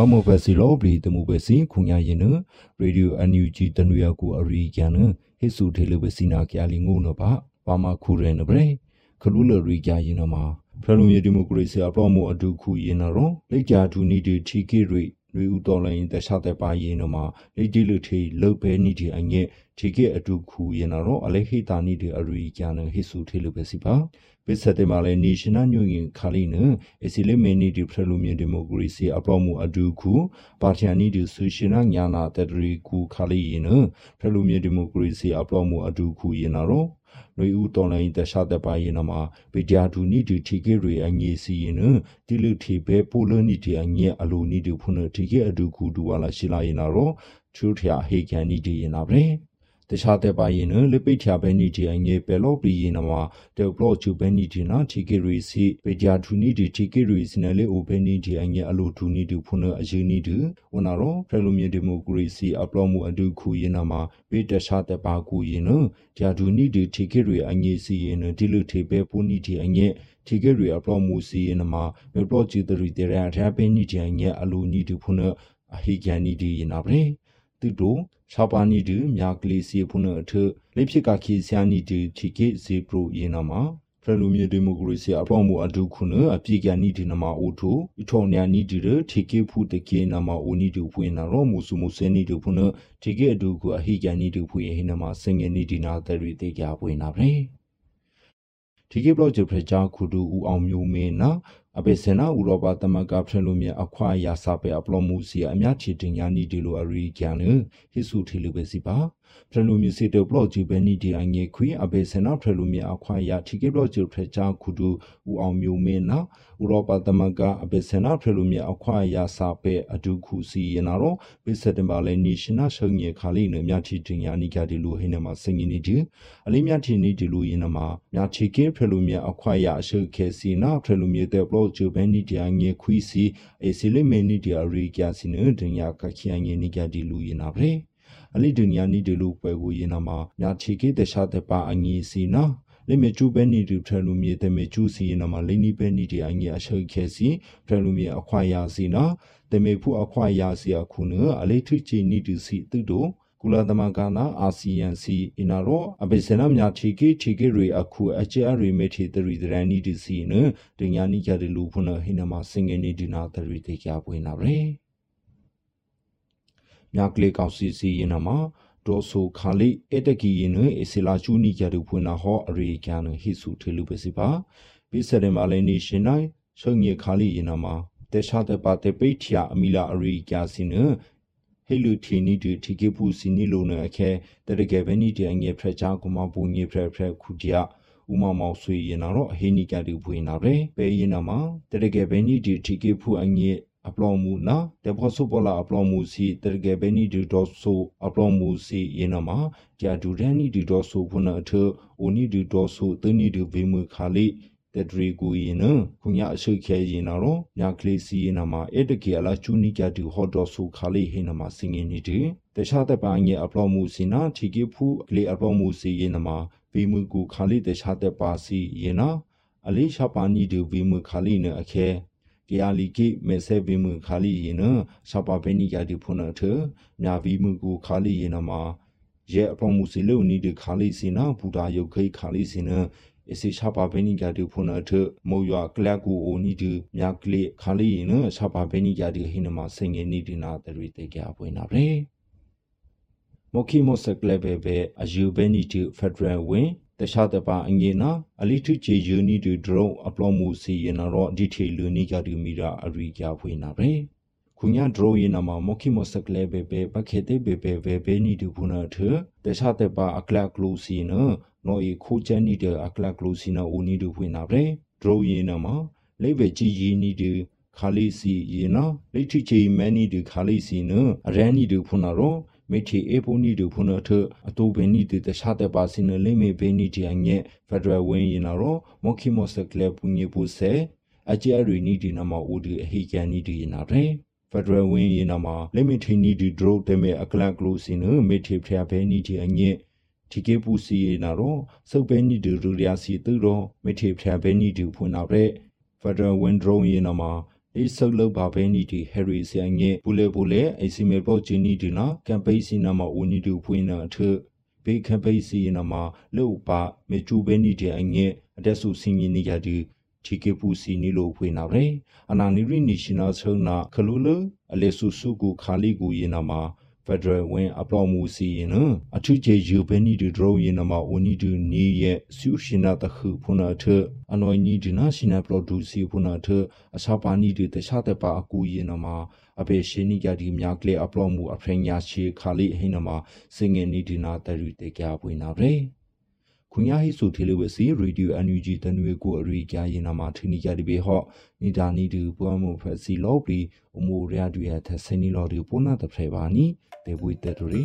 ဘာမောဘစီလောဘရီတမှုပဲစီခုညာရင်နရေဒီယိုအန်ယူဂျီတနွေကိုအရိကျန်နဟစ်ဆူထေလဘစီနာကျာလီငုံနပါဘာမခုရဲနဘရေခလူလရိကျရင်နမှာဖရလုံရဒီမိုကရေစီအပလော့မိုအဒုခုရင်နရောလက်ကြထူနီတီထီကေရိ နွေဦးတော်လိုင်းတခြားတဲ့ပါရင်နမှာလက်တီလူထေလုတ်ပဲနီတီအငဲ့ထီကေအဒုခုရင်နရောအလေဟိတာနီတီအရိကျန်ဟစ်ဆူထေလဘစီပါပစ္စတဲ့မှာလဲ national union ခါလီနအစီလေမနီဒီဖရလူမြဒီမိုကရေစီအပလော့မှုအဒူခုပါတီယနီဒီဆူရှင်နာညာနာတတရီကူခါလီယနဖရလူမြဒီမိုကရေစီအပလော့မှုအဒူခုယနာရော နွေဦးတော်လိုင်းတခြားတဲ့ပါရင်မှာဗီဒီယာဒူနီဒီထီကေရီအငေစီရင်တီလူထီဘဲပိုလနီဒီအငေအလိုနီဒီဖုန်ထီကေအဒူခုဒူဝါလာရှိလာရင်တော့ချူထျာဟေကန်နီဒီရင်နာပဲ တခြားတဲ့ပါရင်နလေပိတ်ချဘဲနီတီအငယ်ပဲလောပီရင်နမှာတေဘလော့ချူဘဲနီတီနာတီကေရီစီပေဂျာထူနီတီတီကေရီစီနလေအိုဘဲနီတီအငယ်အလိုထူနီတီဖုန်အယူနီတီဝနာရောဖရလိုမီဒီမိုကရေစီအပလော့မှုအဒုခုရင်နမှာပေတခြားတဲ့ပါကူရင်နဂျာဒူနီတီတီကေရီအငယ်စီရင်ဒီလူထေပဲပူနီတီအငယ်တီကေရီအပလော့မှုစီရင်နမှာမေဘလော့ချီတရီတေရရဘဲနီတီအငယ်အလိုနီတီဖုန်အဟိကန်နီတီရင်နာပဲ သူတို့ရှာပါနီတူမြာကလေးစီဖုန်အထလိဖြစ်ကခီဆယာနီတူချီကေဇေပရိုယေနာမှာဖရလူမြေဒီမိုကရေစီအပေါမှုအဒုခုနအပြေကန်နီဒီနမအိုထိုအထောညာနီဒီရထေကေဖူတကေနမအိုနီတူဖွင့်နာရောမူစုမူစဲနီတူဖုန်ထေကေအဒုခုအဟိကန်နီတူဖွင့်ဟိနမစငယ်နီဒီနာတရီတေကြပွင့်နာပဲ ဒီကေဘလော့ဂျ်ဖရချာခုဒူဦးအောင်မျိုးမင်းနာအပေစနာဥရောပသမဂ္ဂဖရလို့မြအခွာရာစာပေအပလောမှုစီအမြချီတင်ညာနီဒီလိုအရီကျန်နဟိစုထီလူပဲစီပါ ဖရလူမြစီတဘလော့ဂျူပဲနီဒီအငေခွေအပေစနာဖရလူမြအခွာရာထီကေဘလော့ဂျူဖရချာခုဒူဦးအောင်မျိုးမင်းနာဥရောပသမဂ္ဂအပေစနာဖရလူမြအခွာရာစာပေအဒုခုစီယနာရောပိစတဘာလဲနီရှင်နာဆုံငေခါလိနမြချီတင်ညာနီကဒီလိုဟိနမှာစင်ငင်းနီဒီအလေးမြချီနီဒီလိုယနမှာမြချီကေဖရလူမြအခွာရာအရှုခဲစီနာဖရလူမြတဲ့ဘလော့ဂျူဘဲနီဒီအငေခွီစီအစီလိမေနီဒီအရီကျစီနတင်ညာကခိယငေနီကဒီလိုယနာပဲ အလိဒုနီယာနီဒီလိုပွဲကိုယနာမှာမြချီကေတခြားတဲ့ပါအငေစီနာလေမေကျူပဲနီတူထရလူမြေတဲ့မေကျူစီနမှာလိနီပဲနီဒီအငေအရှုခဲစီထရလူမြေအခွာယာစီနာတဲ့မေဖူအခွာယာစီအခုနအလိထုချီနီတူစီတူတို့ကုလသမဂ္ဂနာအာဆီယံစီအင်နာရောအပိစနာမြချီကေချီကေရီအခုအချေအရီမေတီတရီဒရန်နီဒီစီနတင်ညာနိကြတဲ့လူဖုနဟိနမစင်ငနေဒီနာတရီတေကြပွင့်နာရဲ မြကလေးကောက်စီစီရင်နမှာဒေါ်ဆိုခါလိအတကီရင်နအစီလာချူနီကြတဲ့ဖွင့်နာဟောအရီကန်ဟိစုထေလူပစီပါပိစရမအလနေရှင်နိုင်ဆုံငေခါလိရင်နမှာတေရှာတဲ့ပါတေပိထျာအမီလာအရီကြစီနဟေလူထီနီတူထီကေပူစီနီလိုနအခဲတရကေဘနီတငေဖရချာကုမပူငေဖရဖရခုတျာဥမမောင်ဆွေရင်တော့အဟိနီကတူဖွင့်နာပဲပဲရင်နာမှာတရကေဘနီတီထီကေဖူအငေအပလောမှုနာတေဘောဆုပလာအပလောမှုစီတရကေဘနီဒီဒေါဆိုအပလောမှုစီရင်နာ မှာကြာဒူရန်နီဒီဒေါဆိုဖုနာအထအိုနီဒီဒေါဆိုသနီဒီဝေမွေခါလိတဒရီကူရင်နခုညာအရှိခဲရင်တော့ညာကလေးစီရင်နာမှာအဲ့တကေအလာချူနီကြတူဟော့ဒေါ်ဆူခါလေးဟင်းနာမှာစင်ငင်းနေတယ်တခြားတဲ့ပိုင်းငယ်အပလော့မှုစီနာထီကေဖူကလေးအပလော့မှုစီရင်နာမှာဗီမူကူခါလေးတခြားတဲ့ပါစီရင်နာအလေးရှာပါနီဒီဗီမူခါလေးနအခဲ ကရလီကိမေဆေဗီမူခါလီရင်နရှာပါဘဲနီကြတူဖုန်ထမြာဗီမူကူခါလီရင်နာမှာရဲ့အပလော့မှုစီလို့နီဒီခါလီစီနာဘူတာယုတ်ခိခါလီစီနာအစီရှာပါဘဲနီကြတူဖုန်အထမောရွာကလတ်ကူအိုနီတူမြကလေခါလီရင်ရှာပါဘဲနီကြတူဟိနမစင်ငယ်နီဒီနာတရီတေကြပွင့်နာပဲမော်ခီမော့ဆက်ကလဘေဘေအယူဘဲနီတူဖက်ဒရယ်ဝင် တခြားတပါအငေနာအလီထုချေယူနီတူဒရုန်းအပလော့မှုစီရင်တော့ဒီထေလူနီကြတူမီရာအရီကြဖွေးနာပဲခုညာဒရိုရင်နမှာမော်ခီမော့ဆက်ကလဘေဘေပခေတေဘေဘေဘေဘေနီတူဖုနာထတခြားတပါအကလကလူစီနော်နော်ဤခိုချန်နီတဲ့အကလကလိုစီနာဦးနီဒူဖွင့်နာပဲဒရိုရင်နာမှာလိဘကြီးရီနီဒူခါလီစီရင်နာလိထိချီမန်နီဒူခါလီစီနအရန်နီဒူဖွင့်နာရော မေချီအေပိုနီဒူဖွင့်နာထအတူဘင်းနီတခြားတဲ့ပါစီနလိမေဘင်းနီတီအငဲဖက်ဒရယ်ဝင်းရင်နာရောမော်ခီမော့ဆက်ကလပူညေပူဆဲအကျရီနီဒီနာမဦးဒီအဟိကန်နီဒီရင်နာတယ်ဖက်ဒရယ်ဝင်းရင်နာမှာလိမီထီနီဒီဒရိုတဲမဲအကလကလိုစီနမေတီဖျာဘဲနီတီအငဲဒီကေပူစီနာတော့စုပ်ပဲနီဒူရူရစီသူတော့မထေဖျာပဲနီဒူဖွင့်နာရဲဖက်ဒရယ်ဝင်းဒရုန်းရင်နာမှာ လေဆုပ်လောက်ပါပဲနီဒီဟယ်ရီဆိုင်ငယ်ဘူလေဘူလေအစီမေပေါ်ဂျင်းနီဒီနာကမ်ပိန်းစီနာမဦးနီတူဖွင့်နာထဘေကမ်ပိန်းစီနာမလို့ပါမေချူပဲနီဒီအငယ်အတက်ဆူစင်းနီယာဒီချီကေပူစီနီလိုဖွင့်နာရဲအနာနီရီနီရှင်နာဆုံနာခလူလအလေဆူဆူကူခါလီကူရင်နာမှာ Federal ဝင်အပလော်မှုစီရင်နအထုချေယူဘဲနီဒူဒရောရင်နမဝနီဒူနီရဲ့ဆူရှင်နာတခုဖုနာထအနော်နီဒနာရှင်နာပလော်ဒူစီဖုနာထအစာပါနီဒတခြားတပါအကူရင်နမအဘေရှင်နီကြဒီမြကလေအပလော်မှုအဖရင်ညာရှိခါလိဟိနမစင်ငယ်နီဒီနာတရီတေကြပွေနာရဲ ခွန်ရဟိဆိုထေလဝစီရေဒီယိုအန်ယူဂျီတနွေကိုအရိကြရင်နာမှာထင်းကြဒီဘေဟော့နီဒါနီဒူပွားမှုဖက်စီလော်ပီအမိုရရတူရသဆနီလော်ဒီပုနာတဖရေပါနီဒေဝိတတူရီ